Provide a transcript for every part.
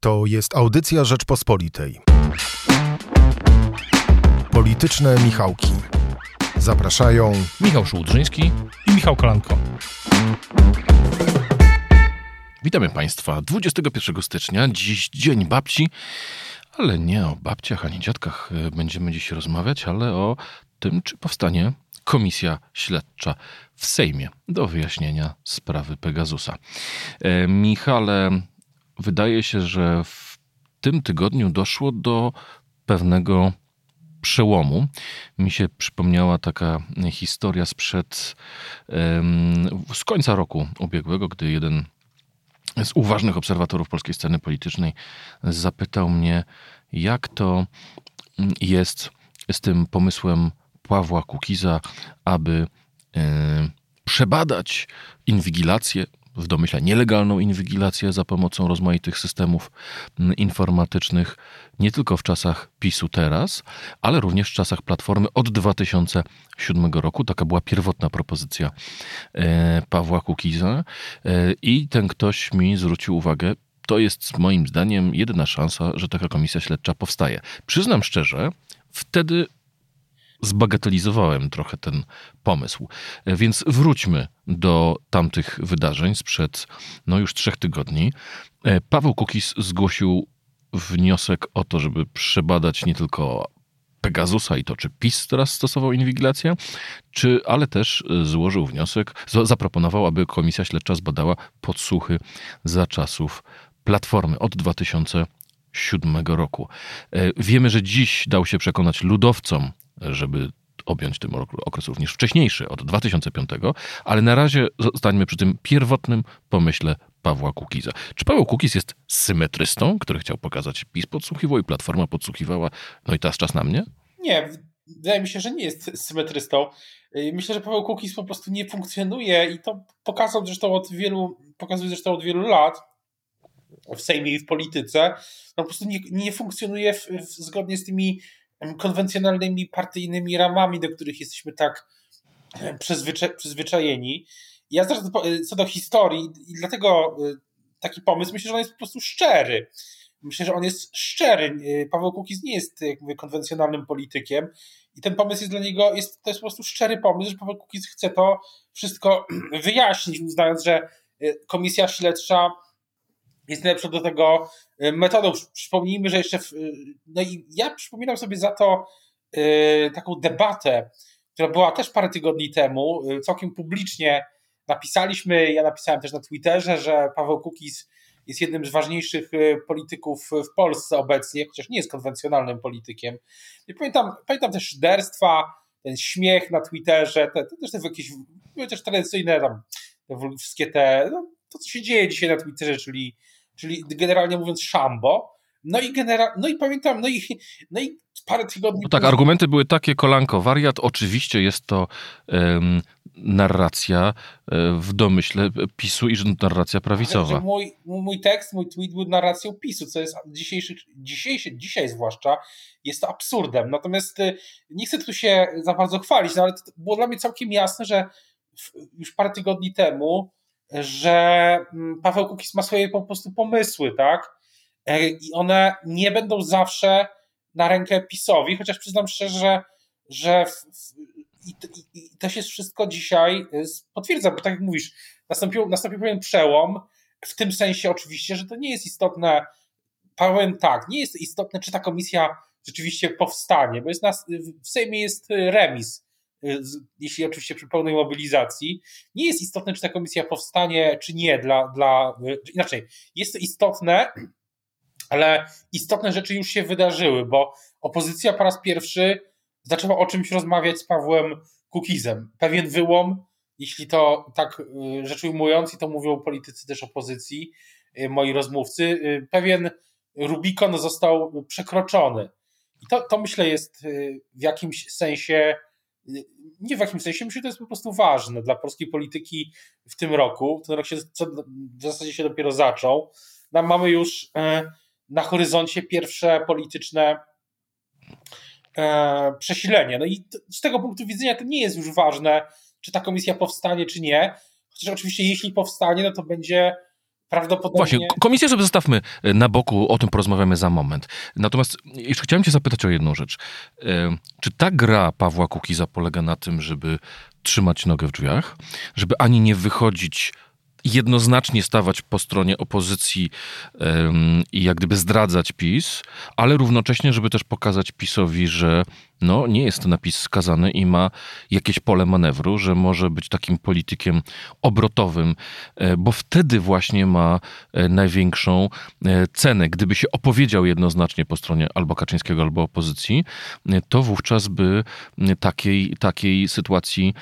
To jest audycja Rzeczpospolitej. Polityczne Michałki. Zapraszają Michał Szułdrzyński i Michał Kolanko. Witamy Państwa 21 stycznia, dziś Dzień Babci, ale nie o babciach ani dziadkach e, będziemy dziś rozmawiać, ale o tym, czy powstanie komisja śledcza w Sejmie do wyjaśnienia sprawy Pegasusa. E, Michale, wydaje się, że w tym tygodniu doszło do pewnego przełomu. Mi się przypomniała taka historia sprzed z końca roku ubiegłego, gdy jeden z uważnych obserwatorów polskiej sceny politycznej zapytał mnie, jak to jest z tym pomysłem Pawła Kukiza, aby przebadać inwigilację, w domyśle nielegalną inwigilację za pomocą rozmaitych systemów informatycznych, nie tylko w czasach PiSu teraz, ale również w czasach Platformy od 2007 roku. Taka była pierwotna propozycja e, Pawła Kukiza e, i ten ktoś mi zwrócił uwagę, to jest moim zdaniem jedyna szansa, że taka komisja śledcza powstaje. Przyznam szczerze, wtedy zbagatelizowałem trochę ten pomysł. Więc wróćmy do tamtych wydarzeń sprzed no już trzech tygodni. Paweł Kukis zgłosił wniosek o to, żeby przebadać nie tylko Pegasusa i to, czy PiS teraz stosował inwigilację, czy, ale też złożył wniosek, zaproponował, aby komisja śledcza zbadała podsłuchy za czasów Platformy od 2007 roku. Wiemy, że dziś dał się przekonać ludowcom żeby objąć tym okres również wcześniejszy, od 2005, ale na razie zostańmy przy tym pierwotnym pomyśle Pawła Kukiza. Czy Paweł Kukiz jest symetrystą, który chciał pokazać PiS podsłuchiwał i Platforma podsłuchiwała, no i teraz czas na mnie? Nie, wydaje mi się, że nie jest symetrystą. Myślę, że Paweł Kukiz po prostu nie funkcjonuje i to pokazał zresztą od wielu, pokazuje zresztą od wielu lat w Sejmie i w polityce. No po prostu nie, nie funkcjonuje w, w, zgodnie z tymi konwencjonalnymi partyjnymi ramami, do których jesteśmy tak przyzwycza przyzwyczajeni. Ja zresztą co do historii i dlatego y, taki pomysł, myślę, że on jest po prostu szczery. Myślę, że on jest szczery. Y, Paweł Kukiz nie jest, jak mówię, konwencjonalnym politykiem i ten pomysł jest dla niego, jest, to jest po prostu szczery pomysł, że Paweł Kukiz chce to wszystko wyjaśnić, uznając, że y, komisja śledcza jest najlepszą do tego metodą. Przypomnijmy, że jeszcze. W, y, no i ja przypominam sobie za to y, taką debatę, która była też parę tygodni temu, całkiem publicznie napisaliśmy, ja napisałem też na Twitterze, że Paweł Kukiz jest jednym z ważniejszych polityków w Polsce obecnie, chociaż nie jest konwencjonalnym politykiem. I pamiętam, pamiętam też szyderstwa, ten śmiech na Twitterze, te, te też te jakieś, też tradycyjne tam, te wszystkie te, no, to co się dzieje dzisiaj na Twitterze, czyli czyli generalnie mówiąc szambo. No i, genera- no i pamiętam, no i, no i parę tygodni. No tak, później... argumenty były takie, kolanko, wariat. Oczywiście jest to um, narracja um, w domyśle PiSu i narracja prawicowa. Że mój, mój tekst, mój tweet był narracją PiSu, co jest dzisiejszy, dzisiejszy, dzisiaj zwłaszcza jest to absurdem. Natomiast y, nie chcę tu się za bardzo chwalić, no ale to było dla mnie całkiem jasne, że już parę tygodni temu że mm, Paweł Kukiz ma swoje po prostu pomysły, tak? E, I one nie będą zawsze na rękę PiSowi, chociaż przyznam szczerze, że, że w, w, i, i, i to się wszystko dzisiaj y, potwierdza, bo tak jak mówisz, nastąpił, nastąpił pewien przełom, w tym sensie oczywiście, że to nie jest istotne, powiem tak, nie jest istotne, czy ta komisja rzeczywiście powstanie, bo jest nas, w Sejmie jest y, remis jeśli oczywiście przy pełnej mobilizacji. Nie jest istotne, czy ta komisja powstanie, czy nie, dla, dla y, inaczej, jest to istotne, ale istotne rzeczy już się wydarzyły, bo opozycja po raz pierwszy zaczęła o czymś rozmawiać z Pawłem Kukizem. Pewien wyłom, jeśli to tak y, rzecz ujmując, i to mówią politycy też opozycji, moi rozmówcy, pewien Rubikon został przekroczony. I to, to myślę jest w jakimś sensie nie w jakimś sensie, myślę, że to jest po prostu ważne dla polskiej polityki w tym roku. Ten rok się w zasadzie się dopiero zaczął. Nam mamy już e, na horyzoncie pierwsze polityczne e, przesilenie. No i z tego punktu widzenia to nie jest już ważne, czy ta komisja powstanie, czy nie. Chociaż oczywiście, jeśli powstanie, no to będzie prawdopodobnie... Właśnie, komisję sobie zostawmy e, na boku, o tym porozmawiamy za moment. Natomiast jeszcze chciałem cię zapytać o jedną rzecz. E, czy ta gra Pawła Kukiza polega na tym, żeby trzymać nogę w drzwiach, żeby ani nie wychodzić jednoznacznie stawać po stronie opozycji i jak gdyby zdradzać PiS, ale równocześnie, żeby też pokazać PiSowi, że no, nie jest napis skazany i ma jakieś pole manewru, że może być takim politykiem obrotowym, e, bo wtedy właśnie ma e, największą e, cenę. Gdyby się opowiedział jednoznacznie po stronie albo Kaczyńskiego, albo opozycji, to wówczas by takiej, takiej sytuacji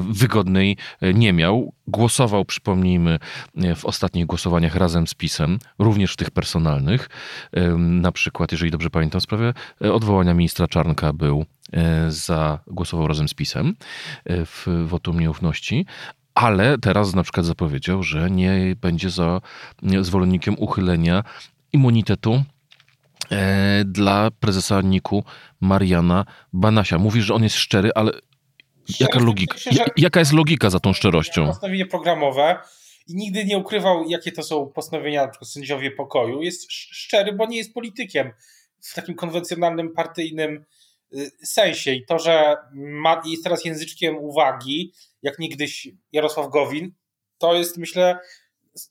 wygodnej nie miał. Głosował, przypomnijmy, w ostatnich głosowaniach razem z PiSem, również w tych personalnych. Na przykład, jeżeli dobrze pamiętam, w sprawie odwołania ministra Czarnka był e, za, głosował razem z PiSem e, w wotum nieufności, ale teraz na przykład zapowiedział, że nie będzie za zwolennikiem uchylenia immunitetu e, dla prezesa NIK-u Mariana Banasia. Mówi, że on jest szczery, ale jaka logika? Jaka jest logika za tą szczerością? Postanowienie programowe i nigdy nie ukrywał, jakie to są postanowienia na sędziowie pokoju. Jest szczery, bo nie jest politykiem w takim konwencjonalnym partyjnym sensie i to, że ma, jest teraz języczkiem uwagi, jak niegdyś Jarosław Gowin, to jest myślę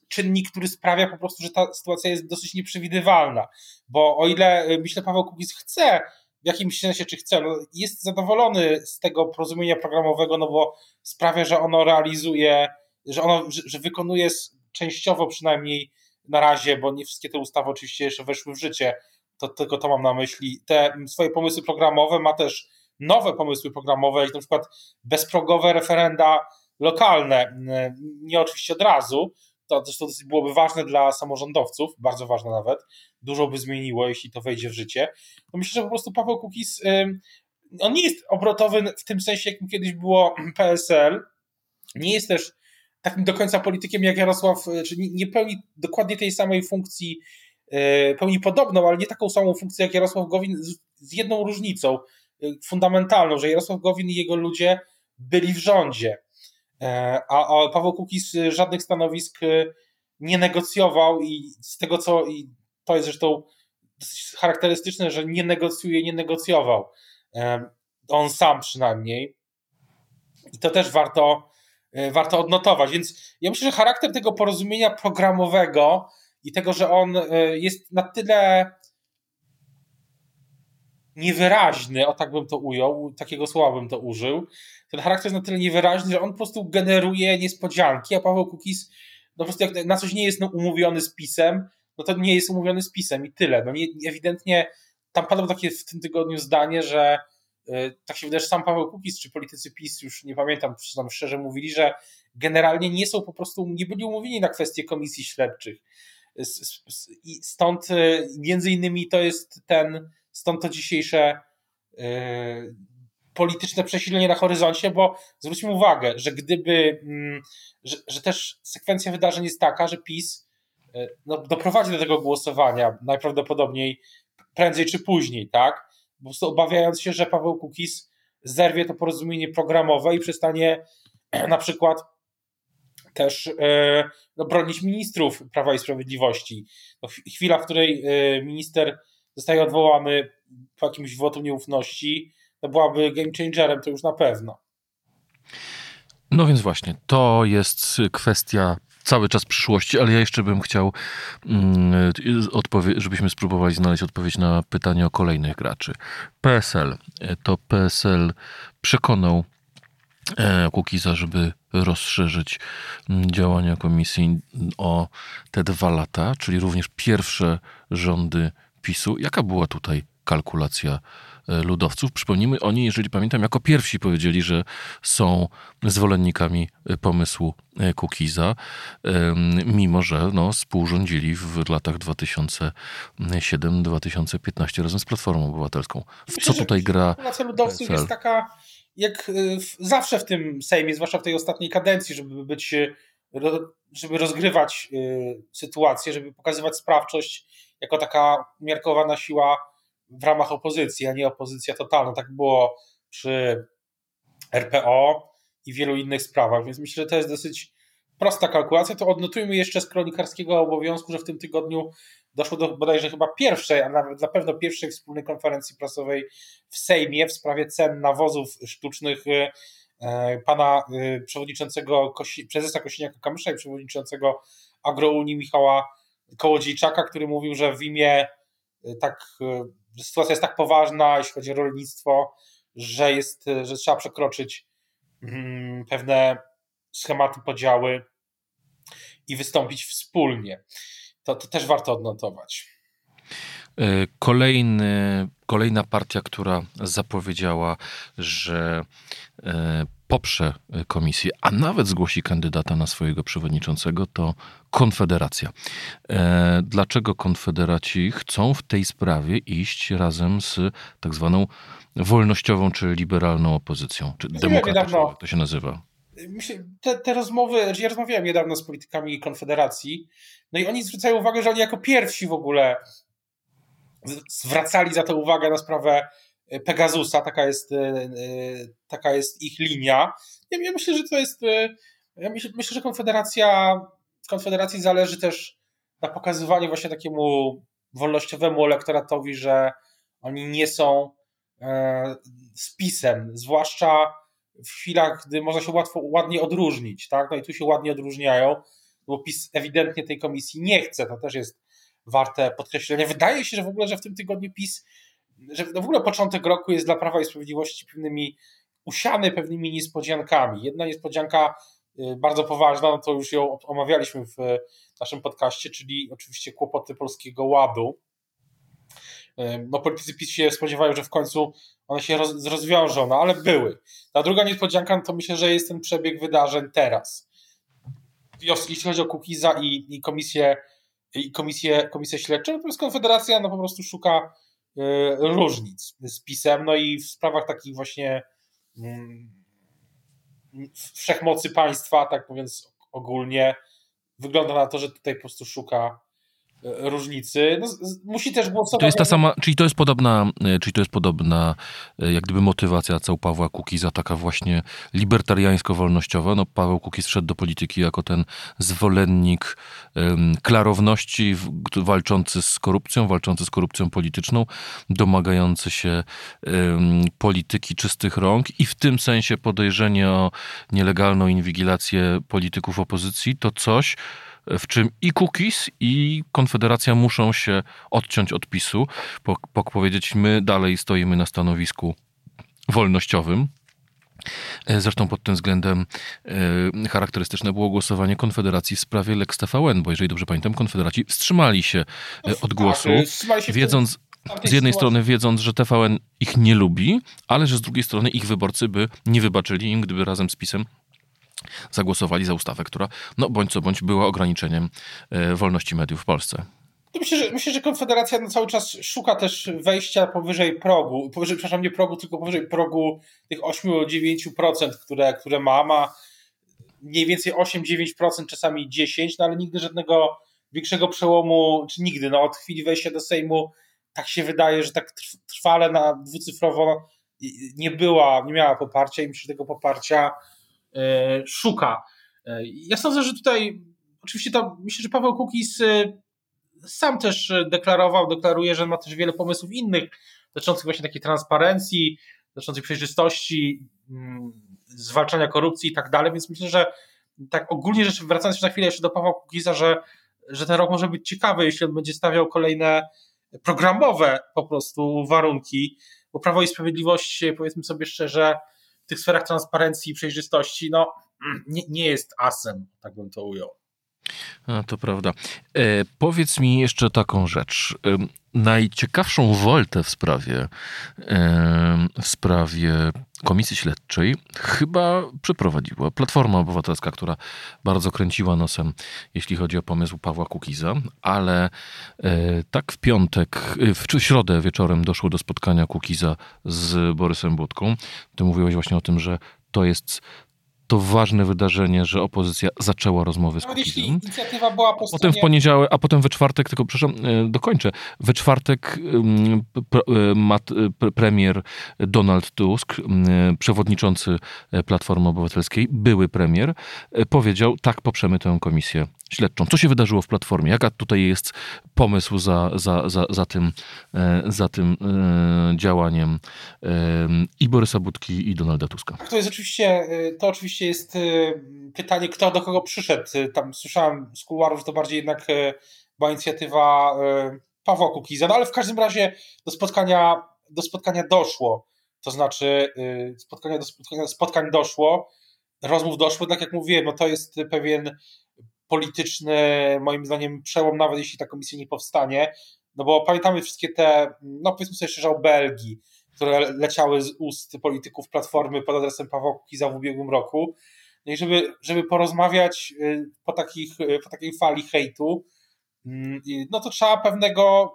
czynnik, który sprawia po prostu, że ta sytuacja jest dosyć nieprzewidywalna, bo o ile y, myślę Paweł Kukiz chce w jakimś sensie, czy chce, no jest zadowolony z tego porozumienia programowego, no bo sprawia, że ono realizuje, że ono, że, że wykonuje częściowo przynajmniej na razie, bo nie wszystkie te ustawy oczywiście jeszcze weszły w życie, to tylko to mam na myśli. Te swoje pomysły programowe ma też nowe pomysły programowe, jak na przykład bezprogowe referenda lokalne, nie oczywiście od razu, to zresztą byłoby ważne dla samorządowców, bardzo ważne nawet, dużo by zmieniło, jeśli to wejdzie w życie. To myślę, że po prostu Paweł Kukiz, on nie jest obrotowy w tym sensie, jakim kiedyś było PSL, nie jest też takim do końca politykiem jak Jarosław, czy nie pełni dokładnie tej samej funkcji pełni podobną, ale nie taką samą funkcję jak Jarosław Gowin, z jedną różnicą e, fundamentalną, że Jarosław Gowin i jego ludzie byli w rządzie, e, a, a Paweł Kukiz żadnych stanowisk nie negocjował i z tego co, i to jest zresztą charakterystyczne, że nie negocjuje, nie negocjował. On sam przynajmniej. I to też warto, warto odnotować. Więc ja myślę, że charakter tego porozumienia programowego i tego, że on e, jest na tyle niewyraźny, o tak bym to ujął, takiego słowa bym to użył. Ten charakter jest na tyle niewyraźny, że on po prostu generuje niespodzianki, a Paweł Kukis no po prostu jak na coś nie jest no, umówiony z pisem, no to nie jest umówiony z pisem i tyle. No nie, ewidentnie tam padło takie w tym tygodniu zdanie, że yy, tak się wydaje, że sam Paweł Kukis czy politycy PiS, już nie pamiętam, przyznam szczerze, mówili, że generalnie nie są po prostu, nie byli umówieni na kwestie komisji śledczych. Stąd y, między innymi to jest ten, stąd to dzisiejsze yy, polityczne przesilenie na horyzoncie, bo zwróćmy uwagę, że gdyby, yy, że, że, też sekwencja wydarzeń jest taka, że PiS yy, no, doprowadzi do tego głosowania najprawdopodobniej prędzej czy później, tak? Po prostu obawiając się, że Paweł Kukis zerwie to porozumienie programowe i przestanie na przykład też e, no, bronić ministrów Prawa i Sprawiedliwości. No, chwila, w której e, minister zostaje odwołany po jakimś wotum nieufności, to byłaby game changerem, to już na pewno. No więc właśnie, to jest kwestia cały czas przyszłości, ale ja jeszcze bym chciał, mm, żebyśmy spróbowali znaleźć odpowiedź na pytanie o kolejnych graczy. PSL. To PSL przekonał Kukiza, żeby rozszerzyć mm, działania komisji o te dwa lata, czyli również pierwsze rządy PiSu. Jaka była tutaj kalkulacja e, ludowców? Przypomnijmy, oni, jeżeli pamiętam, jako pierwsi powiedzieli, że są zwolennikami e, pomysłu Kukiza, mimo że no, współrządzili w latach 2007-2015 razem z Platformą Obywatelską. W co tutaj gra? Kalkulacja ludowców jest taka jak y, zawsze w tym Sejmie, zwłaszcza w tej ostatniej kadencji, żeby być, y, żeby rozgrywać y, sytuację, żeby pokazywać sprawczość jako taka umiarkowana siła w ramach opozycji, a nie opozycja totalna. Tak było przy RPO i wielu innych sprawach, więc myślę, że to jest dosyć prosta kalkulacja, to odnotujmy jeszcze z kronikarskiego obowiązku, że w tym tygodniu doszło do bodajże chyba pierwszej, a nawet na pewno pierwszej wspólnej konferencji prasowej w Sejmie w sprawie cen nawozów sztucznych e, pana e, przewodniczącego, prezesa Kosiniaka-Kamysza i przewodniczącego Agrounii Michała Kołodziejczaka, który mówił, że w imię e, tak, sytuacja jest tak poważna, jeśli chodzi o rolnictwo, że, jest, że trzeba przekroczyć mm, pewne schematy, podziały i wystąpić wspólnie. To, to też warto odnotować. E, kolejny, kolejna partia, która zapowiedziała, że e, poprze komisję, a nawet zgłosi kandydata na swojego przewodniczącego, to Konfederacja. E, dlaczego Konfederaci chcą w tej sprawie iść razem z tak zwaną wolnościową czy liberalną opozycją, czy demokratyczną, to się nazywa? Myślę, te, te rozmowy, znaczy ja rozmawiałem niedawno z politykami Konfederacji, no i oni zwracają uwagę, że oni jako pierwsi w ogóle zwracali za to uwagę na sprawę e, Pegasusa, taka jest, e, e, taka jest ich linia. Ja, myślę, że to jest, ja myślę, myślę, że Konfederacja, Konfederacji zależy też na pokazywaniu właśnie takiemu wolnościowemu elektoratowi, że oni nie są spisem, zwłaszcza w chwilach, gdy można się łatwo, ładnie odróżnić, tak? No i tu się ładnie odróżniają, bo PiS ewidentnie tej komisji nie chce, to też jest warte podkreślenia. Wydaje się, że w ogóle, że w tym tygodniu PiS, że w ogóle początek roku jest dla Prawa i Sprawiedliwości pewnymi usiany pewnymi niespodziankami. Jedna niespodzianka y, bardzo poważna, no to już ją omawialiśmy w naszym podcaście, czyli oczywiście kłopoty Polskiego Ładu no politycy PiS się spodziewają, że w końcu one się roz, rozwiążą, no ale były. Ta druga niespodzianka no to myślę, że jest ten przebieg wydarzeń teraz. Jeśli chodzi o Kukiza i, i komisję, i komisję, komisję śledczą, natomiast Konfederacja no po prostu szuka y, różnic z PiSem, no i w sprawach takich właśnie y, wszechmocy państwa, tak mówiąc ogólnie, wygląda na to, że tutaj po prostu szuka różnicy. No, musi też głosować. To jest ta sama, czyli to jest podobna, e, czyli to jest podobna e, jak gdyby motywacja cał Pawła Kukiza, taka właśnie libertariańsko-wolnościowa. No, Paweł Kukiz wszedł do polityki jako ten zwolennik um, klarowności, walczący z korupcją, walczący z korupcją polityczną, domagający się um, polityki czystych rąk i w tym sensie podejrzenie o nielegalną inwigilację polityków opozycji to coś, w czym i Cookies, i Konfederacja muszą się odciąć od PiSu, po, po powiedzieć, my dalej stoimy na stanowisku wolnościowym. E, zresztą pod tym względem e, charakterystyczne było głosowanie Konfederacji w sprawie Lex TVN, bo jeżeli dobrze pamiętam, Konfederaci wstrzymali się e, od głosu, wiedząc, z jednej strony wiedząc, że TVN ich nie lubi, ale że z drugiej strony ich wyborcy by nie wybaczyli im, gdyby razem z PiSem zagłosowali za ustawę, która, no bądź co bądź, była ograniczeniem e, wolności mediów w Polsce. Myślę że, myślę, że Konfederacja no cały czas szuka też wejścia powyżej progu, powyżej, przepraszam, nie progu, tylko powyżej progu tych 8-9%, które, które ma. Ma mniej więcej 8-9%, czasami 10%, no ale nigdy żadnego większego przełomu, czy nigdy, no od chwili wejścia do Sejmu tak się wydaje, że tak trwale na dwucyfrowo nie była, nie miała poparcia i myślę, że tego poparcia szuka. E, ja sądzę, że tutaj oczywiście to myślę, że Paweł Kukiz e, sam też deklarował, deklaruje, że ma też wiele pomysłów innych dotyczących właśnie takiej transparencji, dotyczących przejrzystości, mm, zwalczania korupcji i tak dalej, więc myślę, że tak ogólnie rzecz, wracając na chwilę jeszcze do Pawła Kukiza, że, że ten rok może być ciekawy, jeśli on będzie stawiał kolejne programowe po prostu warunki, bo Prawo i Sprawiedliwość, powiedzmy sobie szczerze, tych sferach transparencji i przejrzystości, no nie, nie jest asem, tak bym to ujął. A, to prawda. E, powiedz mi jeszcze taką rzecz. E, najciekawszą woltę w sprawie, e, w sprawie komisji śledczej chyba przeprowadziła Platforma Obywatelska, która bardzo kręciła nosem, jeśli chodzi o pomysł Pawła Kukiza, ale e, tak w piątek, w środę wieczorem doszło do spotkania Kukiza z Borysem Budką. Ty mówiłeś właśnie o tym, że to jest to ważne wydarzenie, że opozycja zaczęła rozmowy z jeśli Kukizem. inicjatywa była po Potem w stronie... poniedziałek, a potem we czwartek, tylko przepraszam, e, dokończę. We czwartek e, e, pre- premier Donald Tusk, przewodniczący Platformy Obywatelskiej, były premier, powiedział, tak poprzemy tę komisję śledczą. Co się wydarzyło w Platformie? Jaka tutaj jest pomysł za, za, za, za tym, za tym działaniem i Borysa Budki i Donalda Tuska? To jest oczywiście, to oczywiście jest y, pytanie, kto do kogo przyszedł. Y, Tam słyszałem z kuluarów, to bardziej jednak y, była inicjatywa Pawła Kukiza, no ale w każdym razie do spotkania, do spotkania doszło. To znaczy spotkania do spotkania, spotkań doszło, rozmów doszło, tak jak mówiłem, no to jest pewien polityczny, moim zdaniem, przełom, nawet jeśli ta komisja nie powstanie, no bo pamiętamy wszystkie te, no powiedzmy sobie szczerze o Belgii, które leciały z ust polityków Platformy pod adresem Pawła Kukiza w ubiegłym roku. No i żeby, żeby porozmawiać y, po, takich, y, po takiej fali hejtu, mm, no to trzeba pewnego,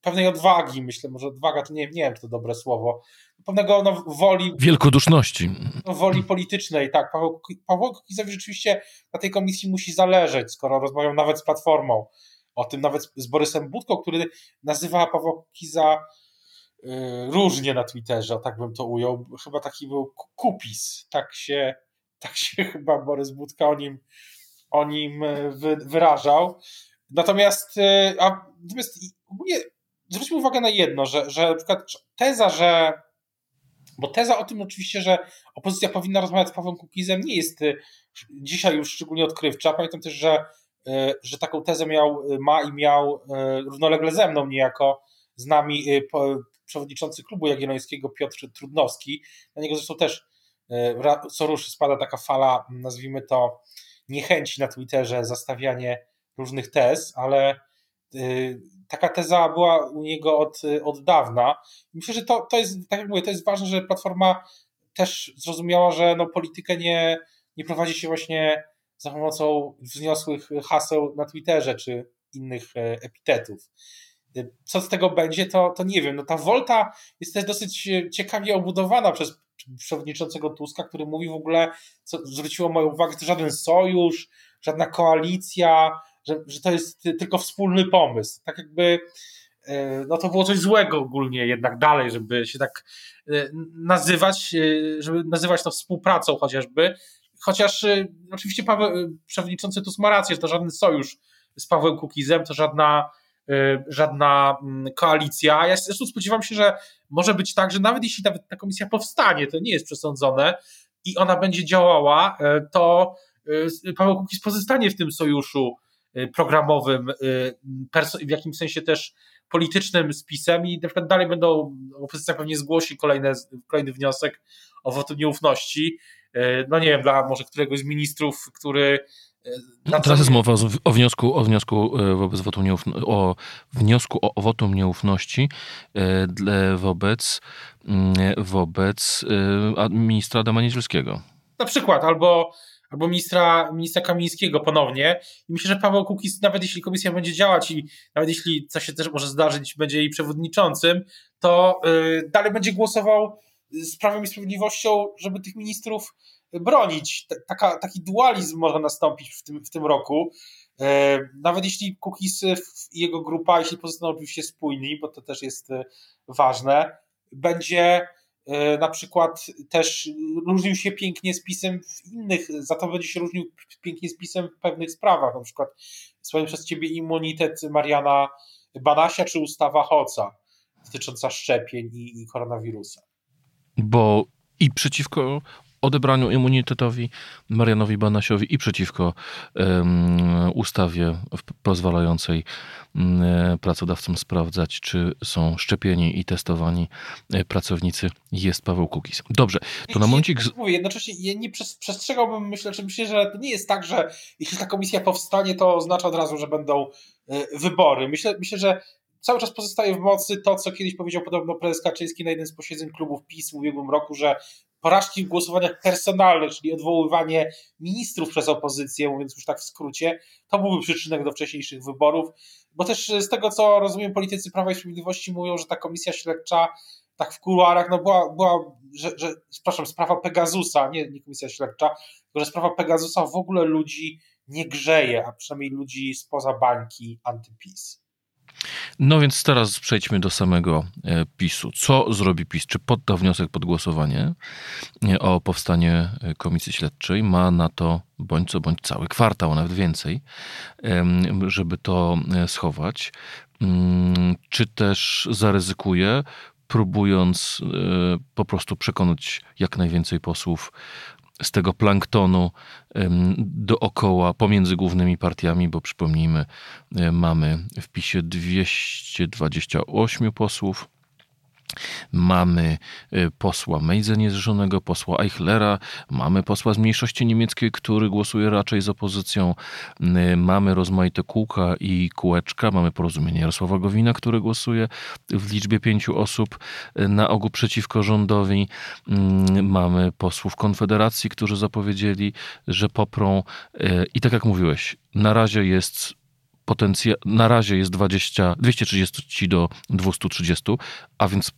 pewnej odwagi, myślę, może odwaga to nie, nie wiem, czy to dobre słowo, pewnego no, woli, Wielkoduszności. no, woli politycznej, tak. Paweł, Kukizowi rzeczywiście na tej komisji musi zależeć, skoro rozmawiał nawet z Platformą. O tym nawet z Borysem Budką, który nazywa Pawła Kukiza różnie na Twitterze, tak bym to ujął. Chyba taki był ku- kupis. Tak się, tak się chyba Borys Budka o nim, o nim y, wy, wyrażał. Natomiast, y, a, natomiast zwróćmy uwagę na jedno, że, że na przykład teza, że bo teza o tym oczywiście, że opozycja powinna rozmawiać z Pawłem Kukizem nie jest dzisiaj już szczególnie odkrywcza. Pamiętam też, że, że taką tezę miał, ma i miał równolegle ze mną niejako z nami przewodniczący klubu jagiellońskiego Piotr Trudnowski. Na niego zresztą też ra- co rusz spada taka fala, nazwijmy to, niechęci na Twitterze, zastawianie różnych tez, ale y, taka teza była u niego od, od dawna. Myślę, że to, to jest, tak jak mówię, to jest ważne, że Platforma też zrozumiała, że no, politykę nie, nie prowadzi się właśnie za pomocą wzniosłych haseł na Twitterze czy innych e, epitetów. Co z tego będzie, to, to nie wiem. No, ta Volta jest też dosyć e, ciekawie obudowana przez przewodniczącego Tuska, który mówi w ogóle, co zwróciło moją uwagę, to żaden sojusz, żadna koalicja, że, że to jest tylko wspólny pomysł. Tak jakby e, no to było coś złego ogólnie jednak dalej, żeby się tak e, nazywać, żeby nazywać to współpracą chociażby. Chociaż oczywiście Paweł, przewodniczący Tusk ma rację, że to żaden sojusz z Pawłem Kukizem, to żadna, żadna mm, koalicja. Ja zresztą spodziewam się, że może być tak, że nawet jeśli nawet ta komisja powstanie, to nie jest przesądzone i ona będzie działała, e, to e, Paweł Kukiz pozostanie w tym sojuszu programowym, w jakimś sensie też politycznym spisem i na przykład dalej będą, opozycja pewnie zgłosi kolejne, kolejny wniosek o wotum nieufności. No nie wiem, dla może któregoś z ministrów, który. No, teraz jest mowa o, wniosku, o wniosku e, wobec wotum nieufności, o wniosku o, wotum nieufności e, wobec, mm, wobec e, ministra Adama Niedzielskiego. Na przykład, albo, albo ministra, ministra Kamińskiego ponownie. I myślę, że Paweł Kukiz, nawet jeśli komisja będzie działać i nawet jeśli, co się też może zdarzyć, będzie jej przewodniczącym, to y, dalej będzie głosował z Prawem i Sprawiedliwością, żeby tych ministrów bronić. Taka, taki dualizm może nastąpić w tym, w tym roku. Y, Nawet jeśli Kukiz i jego grupa, jeśli pozostaną oczywiście spójni, bo to też jest y, ważne, będzie y, na przykład też różnił się pięknie z pisem w innych, za to będzie się różnił pięknie z pisem w pewnych sprawach, na przykład swoim przez ciebie immunitet Mariana Banasia czy ustawa Hoca dotycząca szczepień i, i koronawirusa. Bo i przeciwko odebraniu immunitetowi Marianowi Banasiowi i przeciwko ustawie pozwalającej pracodawcom sprawdzać, czy są szczepieni i testowani e, pracownicy, jest Paweł Kukiz. Dobrze, to na momencik... Mówię, jednocześnie ja nie przes- przestrzegałbym, myślę, że myślę, że to nie jest tak, że jeśli ta komisja powstanie, to oznacza od razu, że będą y, wybory. Myślę, myślę, że cały czas pozostaje w mocy to, co kiedyś powiedział podobno prezes Kaczyński na jednym z posiedzeń klubów PiS w ubiegłym roku, że porażki w głosowaniach personalnych, czyli odwoływanie ministrów przez opozycję, mówiąc już tak w skrócie, to byłby przyczynek do wcześniejszych wyborów, bo też z tego, co rozumiem, politycy Prawa i Sprawiedliwości mówią, że ta komisja śledcza tak w kuluarach, no była, była że, że, przepraszam, sprawa Pegasusa, nie, nie komisja śledcza, tylko że sprawa Pegasusa w ogóle ludzi nie grzeje, a przynajmniej ludzi spoza bańki antypis. No więc teraz przejdźmy do samego e, PiSu. Co zrobi PiS? Czy podda wniosek pod głosowanie e, o powstanie e, komisji śledczej? Ma na to bądź co bądź cały kwartał, nawet więcej, żeby to schować. Mm, czy też zaryzykuje, próbując po prostu przekonać jak najwięcej posłów z tego planktonu dookoła, pomiędzy głównymi partiami, bo przypomnijmy, mamy w PiSie 228 posłów, Mamy y, posła Mejze niezrzeszonego, posła Eichlera, mamy posła z mniejszości niemieckiej, który głosuje raczej z opozycją, y, mamy rozmaite kółka i kółeczka, mamy porozumienie Jarosława Gowina, który głosuje w liczbie pięciu osób y, na ogół przeciwko rządowi, mamy posłów Konfederacji, którzy zapowiedzieli, że poprą i tak jak mówiłeś, na razie jest potencja, na razie jest 20, 230 do 230, a więc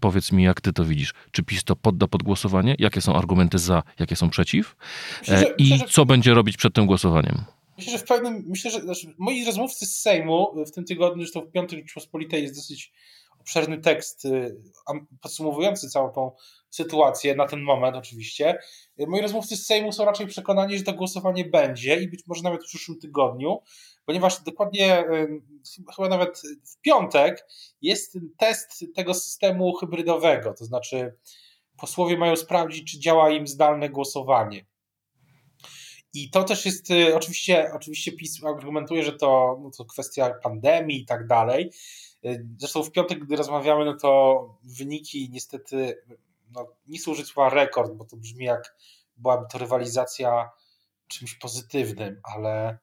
powiedz mi, jak ty to widzisz? Czy PiS to podda pod głosowanie? Jakie są argumenty za, jakie są przeciw? Myślę, że, e, I myślę, że... co będzie robić przed tym głosowaniem? Myślę, że w pewnym, myślę, że znaczy, moi rozmówcy z Sejmu w tym tygodniu, zresztą w piątek Rzeczpospolitej jest dosyć obszerny tekst y, podsumowujący całą tą sytuację na ten moment oczywiście. Y, moi rozmówcy z Sejmu są raczej przekonani, że to głosowanie będzie i być może nawet w przyszłym tygodniu, ponieważ dokładnie chyba nawet w piątek jest test tego systemu hybrydowego, to znaczy posłowie mają sprawdzić, czy działa im zdalne głosowanie. I to też jest, y, oczywiście, oczywiście PiS argumentuje, że to, no to kwestia pandemii i tak dalej. Y, zresztą w piątek, gdy rozmawiamy, no to wyniki niestety, no, nie chcę użyć słowa rekord, bo to brzmi jak byłaby to rywalizacja czymś pozytywnym, ale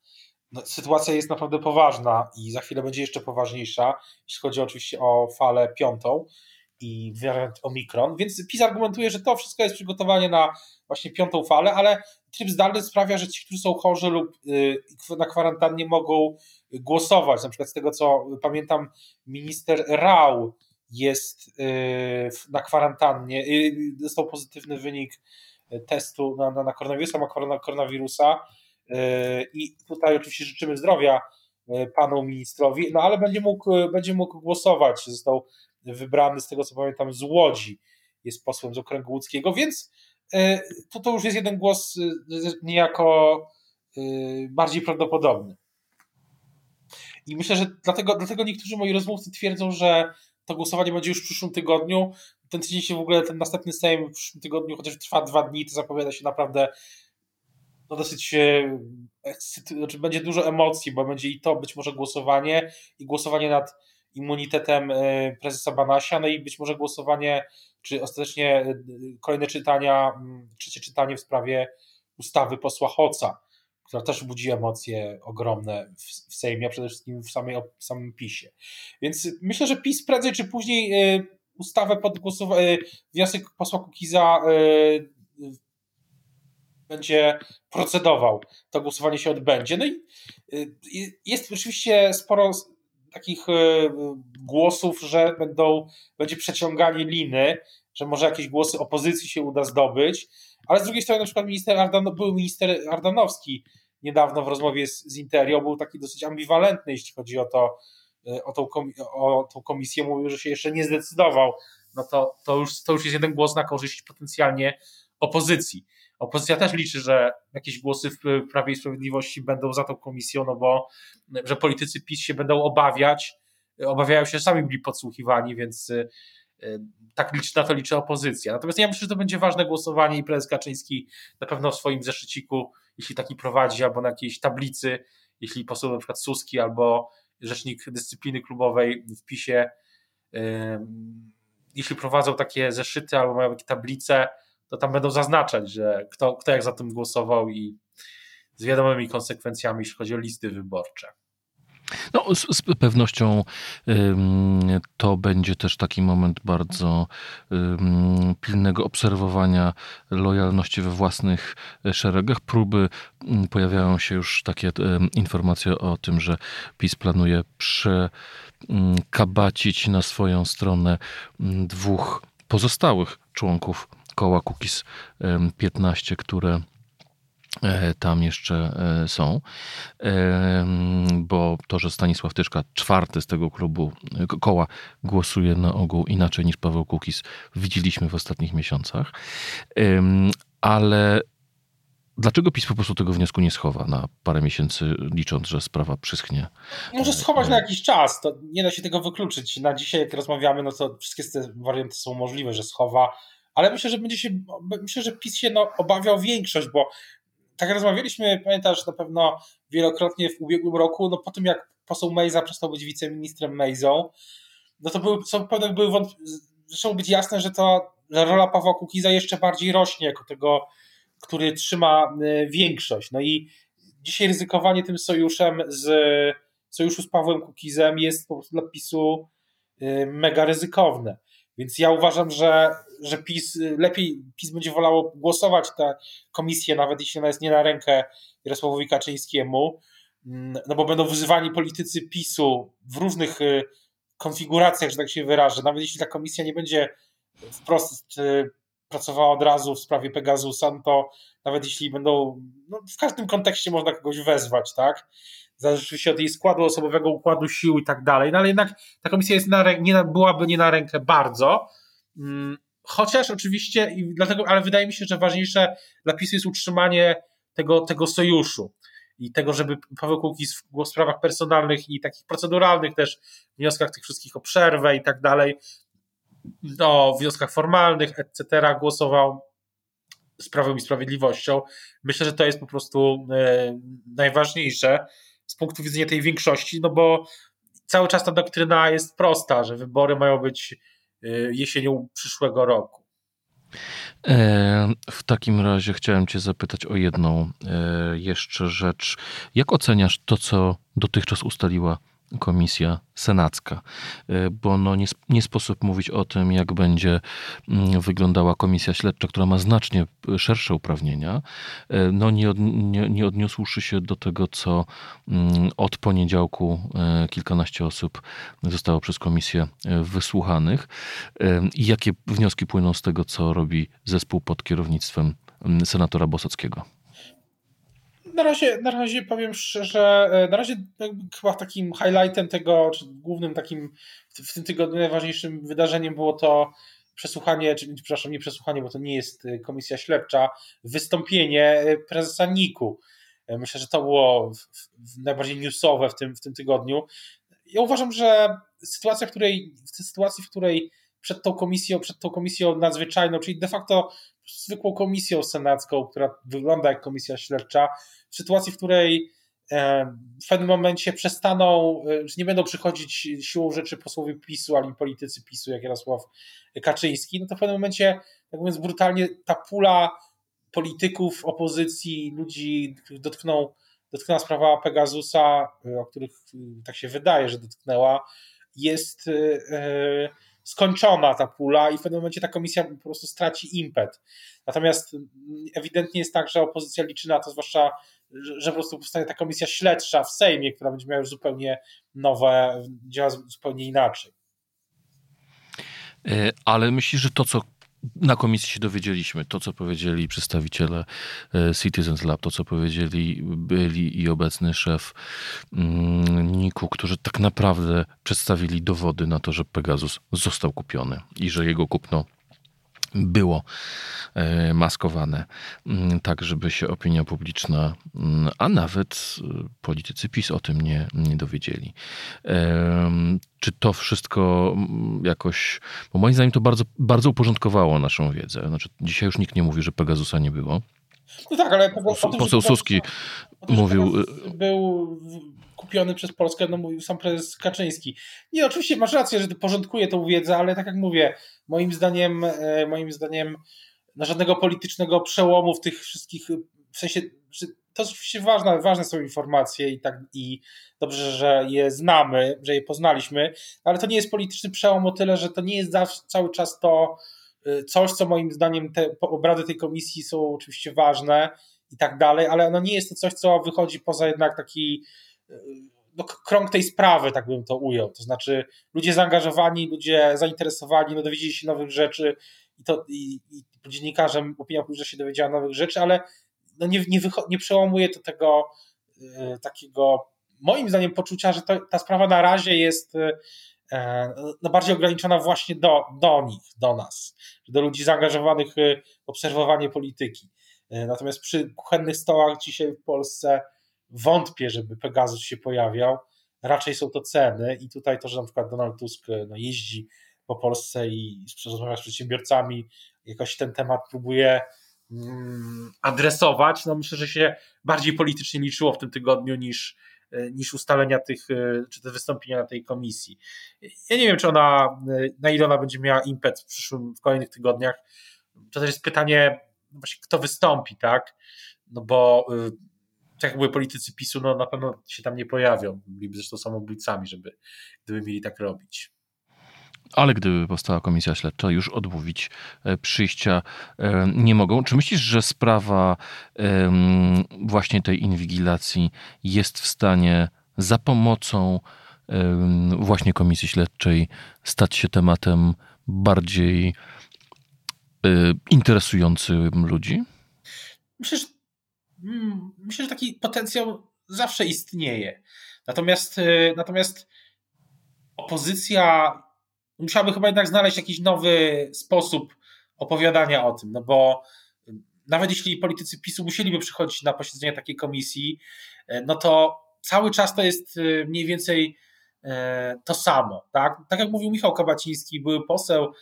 no, sytuacja jest naprawdę poważna i za chwilę będzie jeszcze poważniejsza, jeśli chodzi oczywiście o falę piątą i wariant Omikron, więc PiS argumentuje, że to wszystko jest przygotowanie na właśnie piątą falę, ale tryb zdalny sprawia, że ci, którzy są chorzy lub y, na kwarantannie mogą głosować. Na przykład z tego, co pamiętam, minister Rał jest y, na kwarantannie, y, dostał pozytywny wynik testu na, na, na koronawirusa, ma koronawirusa i tutaj oczywiście życzymy zdrowia panu ministrowi, no ale będzie mógł, będzie mógł głosować. Został wybrany, z tego co pamiętam, z Łodzi, jest posłem z okręgu łódzkiego, więc e, to, to już jest jeden głos e, niejako e, bardziej prawdopodobny. I myślę, że dlatego, dlatego niektórzy moi rozmówcy twierdzą, że to głosowanie będzie już w przyszłym tygodniu. Ten tydzień się w ogóle, ten następny Sejm w przyszłym tygodniu, chociaż trwa dwa dni, to zapowiada się naprawdę no dosyć, znaczy będzie dużo emocji, bo będzie i to być może głosowanie, i głosowanie nad immunitetem e, prezesa Banasia, no i być może głosowanie, czy ostatecznie e, kolejne czytania, trzecie czytanie w sprawie ustawy posła Hoca, która też budzi emocje ogromne w, w Sejmie, a przede wszystkim w, samej, w samym PiSie. Więc myślę, że PiS prędzej czy później e, ustawę pod głosowanie, wniosek posła Kukiza będzie procedował, to głosowanie się odbędzie. No i jest oczywiście sporo takich e, głosów, że będą, będzie przeciąganie liny, że może jakieś głosy opozycji się uda zdobyć, ale z drugiej strony na przykład minister Ardan, był minister Ardanowski niedawno w rozmowie z, z Interią był taki dosyć ambiwalentny, jeśli chodzi o to, e, o tą, o tą komisję, mówił, że się jeszcze nie zdecydował, no to, to, już, to już jest jeden głos na korzyść potencjalnie opozycji. Opozycja też liczy, że jakieś głosy w Prawie i Sprawiedliwości będą za tą komisją, no bo że politycy PiS się będą obawiać, obawiają się, że sami byli podsłuchiwani, więc y, y, tak liczy, na to liczy opozycja. Natomiast ja myślę, że to będzie ważne głosowanie i prezes Kaczyński na pewno w swoim zeszyciku, jeśli taki prowadzi, albo na jakiejś tablicy, jeśli poseł na przykład Suski albo rzecznik dyscypliny klubowej w PiSie, jeśli prowadzą takie zeszyty albo mają takie tablice, to tam będą zaznaczać, że kto, kto jak za tym głosował i z wiadomymi konsekwencjami, jeśli chodzi o listy wyborcze. No, z, z, pewnością ym, to będzie też taki moment bardzo ym, pilnego obserwowania lojalności we własnych szeregach. Próby, ym, pojawiają się już takie informacje o tym, że PiS planuje prze mm, kabacić na swoją stronę dwóch pozostałych członków koła Kukiz 15, które e, tam jeszcze e, są, bo to, że Stanisław Tyszka, czwarty z tego klubu, koła, głosuje na ogół inaczej niż Paweł Kukiz, widzieliśmy w ostatnich miesiącach, ale Dlaczego PiS po prostu tego wniosku nie schowa na parę miesięcy, licząc, że sprawa przyschnie? Może schować na jakiś czas, to nie da się tego wykluczyć. Na dzisiaj, jak rozmawiamy, no to wszystkie te warianty są możliwe, że schowa, ale myślę, że będzie się, myślę, że PiS się no, obawiał większość, bo tak rozmawialiśmy, pamiętasz na pewno wielokrotnie w ubiegłym roku, no po tym jak poseł Mejza przestał być wiceministrem Mejzą, no to były, są pewne były zaczęło być jasne, że to rola Pawła Kukiza jeszcze bardziej rośnie jako tego który trzyma y, większość. No i dzisiaj ryzykowanie tym sojuszem z sojuszu z Pawłem Kukizem jest po prostu dla PiSu y, mega ryzykowne. Więc ja uważam, że, że PiS lepiej PiS będzie wolało głosować tę komisję, nawet jeśli ona jest nie na rękę Jarosławowi Kaczyńskiemu, mm, no bo będą wyzywani politycy PiSu w różnych y, konfiguracjach, że tak się wyrażę. Nawet jeśli ta komisja nie będzie wprost pracowała od razu w sprawie Pegasusa, no to nawet jeśli będą, no w każdym kontekście można kogoś wezwać, tak? Zależy się od jej składu osobowego, układu sił i tak dalej, no ale jednak ta komisja jest na, nie, byłaby nie na rękę bardzo, hmm, chociaż oczywiście, dlatego, ale wydaje mi się, że ważniejsze dla PiSu jest utrzymanie tego, tego sojuszu i tego, żeby Paweł Kukiz w sprawach personalnych i takich proceduralnych też, wnioskach tych wszystkich o przerwę i tak dalej, o wnioskach formalnych, etc., głosował z Prawem i Sprawiedliwością. Myślę, że to jest po prostu e, najważniejsze z punktu widzenia tej większości, no bo cały czas ta doktryna jest prosta, że wybory mają być e, jesienią przyszłego roku. E, w takim razie chciałem Cię zapytać o jedną jeszcze rzecz. Jak oceniasz to, co dotychczas ustaliła komisja senacka, e, bo no nie, nie, sposób mówić o tym, jak będzie mm, wyglądała komisja śledcza, która ma znacznie szersze uprawnienia, e, no nie, od, nie, nie się do tego, co mm, od poniedziałku kilkanaście osób zostało przez komisję wysłuchanych. I jakie wnioski płyną z tego, co robi zespół pod kierownictwem mm, senatora Bosockiego na razie, na razie powiem szczerze, e, na razie chyba takim highlightem tego, czy głównym takim w tym tygodniu najważniejszym wydarzeniem było to przesłuchanie, czy przepraszam, nie przesłuchanie, bo to nie jest e, komisja śledcza, wystąpienie e, prezesa NIK-u. Myślę, że to było najbardziej newsowe w tym, w tym tygodniu. Ja uważam, że sytuacja, w której, w sytuacji, w której przed tą komisją, przed tą komisją nadzwyczajną, czyli de facto zwykłą komisją senacką, która wygląda jak komisja śledcza, w sytuacji, w której e, w pewnym momencie przestaną, e, nie będą przychodzić siłą rzeczy posłowie PiSu, ani politycy PiSu, jak Jarosław Kaczyński, no to w pewnym momencie, tak mówiąc brutalnie, ta pula polityków, opozycji, ludzi, których dotknął, dotknęła sprawa Pegasusa, e, o których tak się wydaje, że dotknęła, jest skończona ta pula i w pewnym momencie ta komisja po prostu straci impet. Natomiast ewidentnie jest tak, że opozycja liczy na to, zwłaszcza, że po prostu powstanie ta komisja śledcza w Sejmie, która będzie miała już zupełnie nowe, działa zupełnie inaczej. E, ale myślisz, że to, co na komisji się dowiedzieliśmy, to co powiedzieli przedstawiciele e, Citizens Lab, to co powiedzieli byli i obecny szef mm, NIK-u, którzy tak naprawdę przedstawili dowody na to, że Pegasus został kupiony i że jego kupno było e, maskowane, mm, tak żeby się opinia publiczna, mm, a nawet e, politycy PiS o tym nie, nie dowiedzieli. Czy to wszystko mm, jakoś, bo moim zdaniem to bardzo, bardzo uporządkowało naszą wiedzę. Znaczy, dzisiaj już nikt nie mówi, że Pegasusa nie było. No tak, ale poseł Suski mówił. Był kupiony przez Polskę, no mówił sam prezes Kaczyński. Nie, oczywiście masz rację, że porządkuje tą wiedzę, ale tak jak mówię, moim zdaniem, e, moim zdaniem na żadnego politycznego przełomu w tych wszystkich, w sensie, to oczywiście ważne, ważne są informacje i tak i dobrze, że je znamy, że je poznaliśmy, ale to nie jest polityczny przełom o tyle, że to nie jest zawsze, cały czas to e, coś, co moim zdaniem te obrady tej komisji są oczywiście ważne i tak dalej, ale no nie jest to coś, co wychodzi poza jednak taki no, krąg tej sprawy, tak bym to ujął. To znaczy ludzie zaangażowani, ludzie zainteresowani, no dowiedzieli się nowych rzeczy i to i, i dziennikarzem opinia publiczna się dowiedziała nowych rzeczy, ale no nie, nie, nie przełamuje to tego y, takiego moim zdaniem poczucia, że to, ta sprawa na razie jest y, no bardziej ograniczona właśnie do, do nich, do nas, do ludzi zaangażowanych w obserwowanie polityki. Natomiast przy kuchennych stołach dzisiaj w Polsce wątpię, żeby Pegasus się pojawiał. Raczej są to ceny i tutaj to, że na przykład Donald Tusk no, jeździ po Polsce i rozmawia z przedsiębiorcami, jakoś ten temat próbuje mm, adresować, no myślę, że się bardziej politycznie liczyło w tym tygodniu niż, niż ustalenia tych, czy te wystąpienia na tej komisji. Ja nie wiem, czy ona, na ile ona będzie miała impet w przyszłym, w kolejnych tygodniach. To też jest pytanie, właśnie kto wystąpi, tak? No bo tak jak były politycy PiSu, no na pewno się tam nie pojawią. Byliby zresztą samobójcami, żeby, gdyby mieli tak robić. Ale gdyby powstała komisja śledcza, już odmówić e, przyjścia e, nie mogą. Czy myślisz, że sprawa właśnie tej inwigilacji jest w stanie za pomocą właśnie komisji śledczej stać się tematem bardziej e, interesującym ludzi? Myślę, że myślę, że taki potencjał zawsze istnieje. Natomiast, y, natomiast opozycja musiałaby chyba jednak znaleźć jakiś nowy sposób opowiadania o tym, no bo y, nawet jeśli politycy PiSu musieliby przychodzić na posiedzenie takiej komisji, y, no to cały czas to jest mniej więcej to samo. Tak, tak jak mówił Michał Kabaciński, były poseł,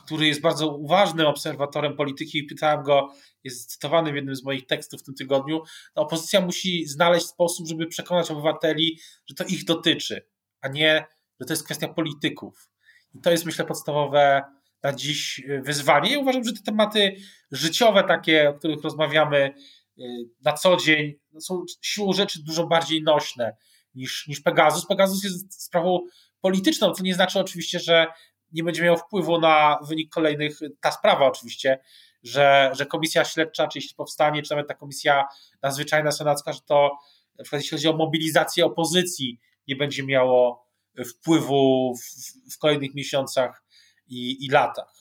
który jest bardzo uważnym obserwatorem polityki i pytałem go, jest cytowany w jednym z moich tekstów w tym tygodniu, no opozycja musi znaleźć sposób, żeby przekonać obywateli, że to ich dotyczy, a nie, że to jest kwestia polityków. I to jest, myślę, podstawowe na dziś wyzwanie. Ja uważam, że te tematy życiowe, takie, o których rozmawiamy y, na co dzień, no są siłą rzeczy dużo bardziej nośne niż, niż Pegasus. Pegasus jest sprawą polityczną, co nie znaczy oczywiście, że nie będzie miał wpływu na wynik kolejnych, ta sprawa oczywiście, że, że komisja śledcza, czy jeśli powstanie, czy nawet ta komisja nadzwyczajna senacka, że to na przykład jeśli chodzi o mobilizację opozycji, nie będzie miało wpływu w, w kolejnych miesiącach i, i latach.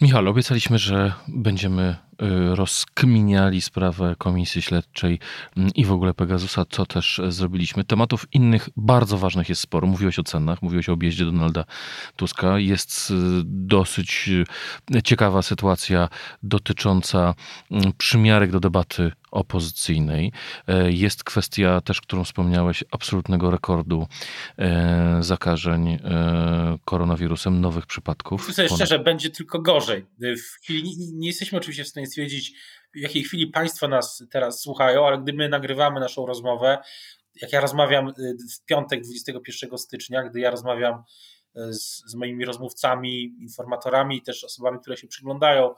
Michał, obiecaliśmy, że będziemy y, rozkminiali sprawę komisji śledczej mm, i w ogóle Pegasusa, co też zrobiliśmy. Tematów innych bardzo ważnych jest sporo. Mówiłeś o cenach, mówiłeś o objeździe Donalda Tuska. Jest y, dosyć y, ciekawa sytuacja dotycząca mm, przymiarek do debaty opozycyjnej. E, jest kwestia też, którą wspomniałeś, absolutnego rekordu e, zakażeń e, koronawirusem, nowych przypadków. Myślę Ponad... szczerze, będzie tylko gorzej. W chwili, nie jesteśmy oczywiście w stanie stwierdzić, w jakiej chwili Państwo nas teraz słuchają, ale gdy my nagrywamy naszą rozmowę, jak ja rozmawiam w piątek 21 stycznia, gdy ja rozmawiam z, z moimi rozmówcami, informatorami też osobami, które się przyglądają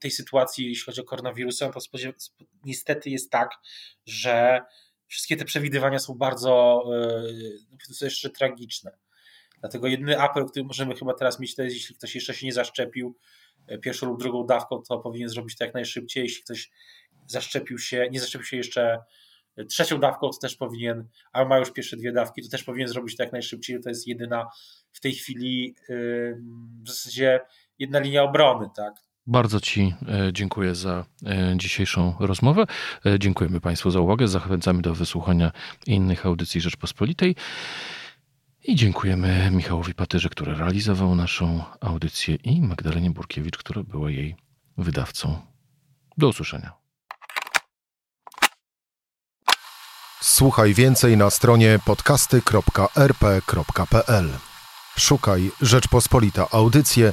tej sytuacji, jeśli chodzi o koronawirusa, to niestety jest tak, że wszystkie te przewidywania są bardzo, no są jeszcze tragiczne. Dlatego jedyny apel, który możemy chyba teraz mieć, to jest, jeśli ktoś jeszcze się nie zaszczepił e, pierwszą lub drugą dawką, to powinien zrobić to jak najszybciej. Jeśli ktoś zaszczepił się, nie zaszczepił się jeszcze trzecią dawką, to też powinien, ale ma już pierwsze dwie dawki, to też powinien zrobić to jak najszybciej. To jest jedyna w tej chwili w zasadzie jedna linia obrony, tak? Bardzo Ci e, dziękuję za e, dzisiejszą rozmowę. E, dziękujemy Państwu za uwagę. Zachęcamy do wysłuchania innych audycji Rzeczpospolitej. I dziękujemy Michałowi Patyrze, który realizował naszą audycję i Magdalenie Burkiewicz, która była jej wydawcą. Do usłyszenia. Słuchaj więcej na stronie podcasty.rp.pl. Szukaj Rzeczpospolita Audycje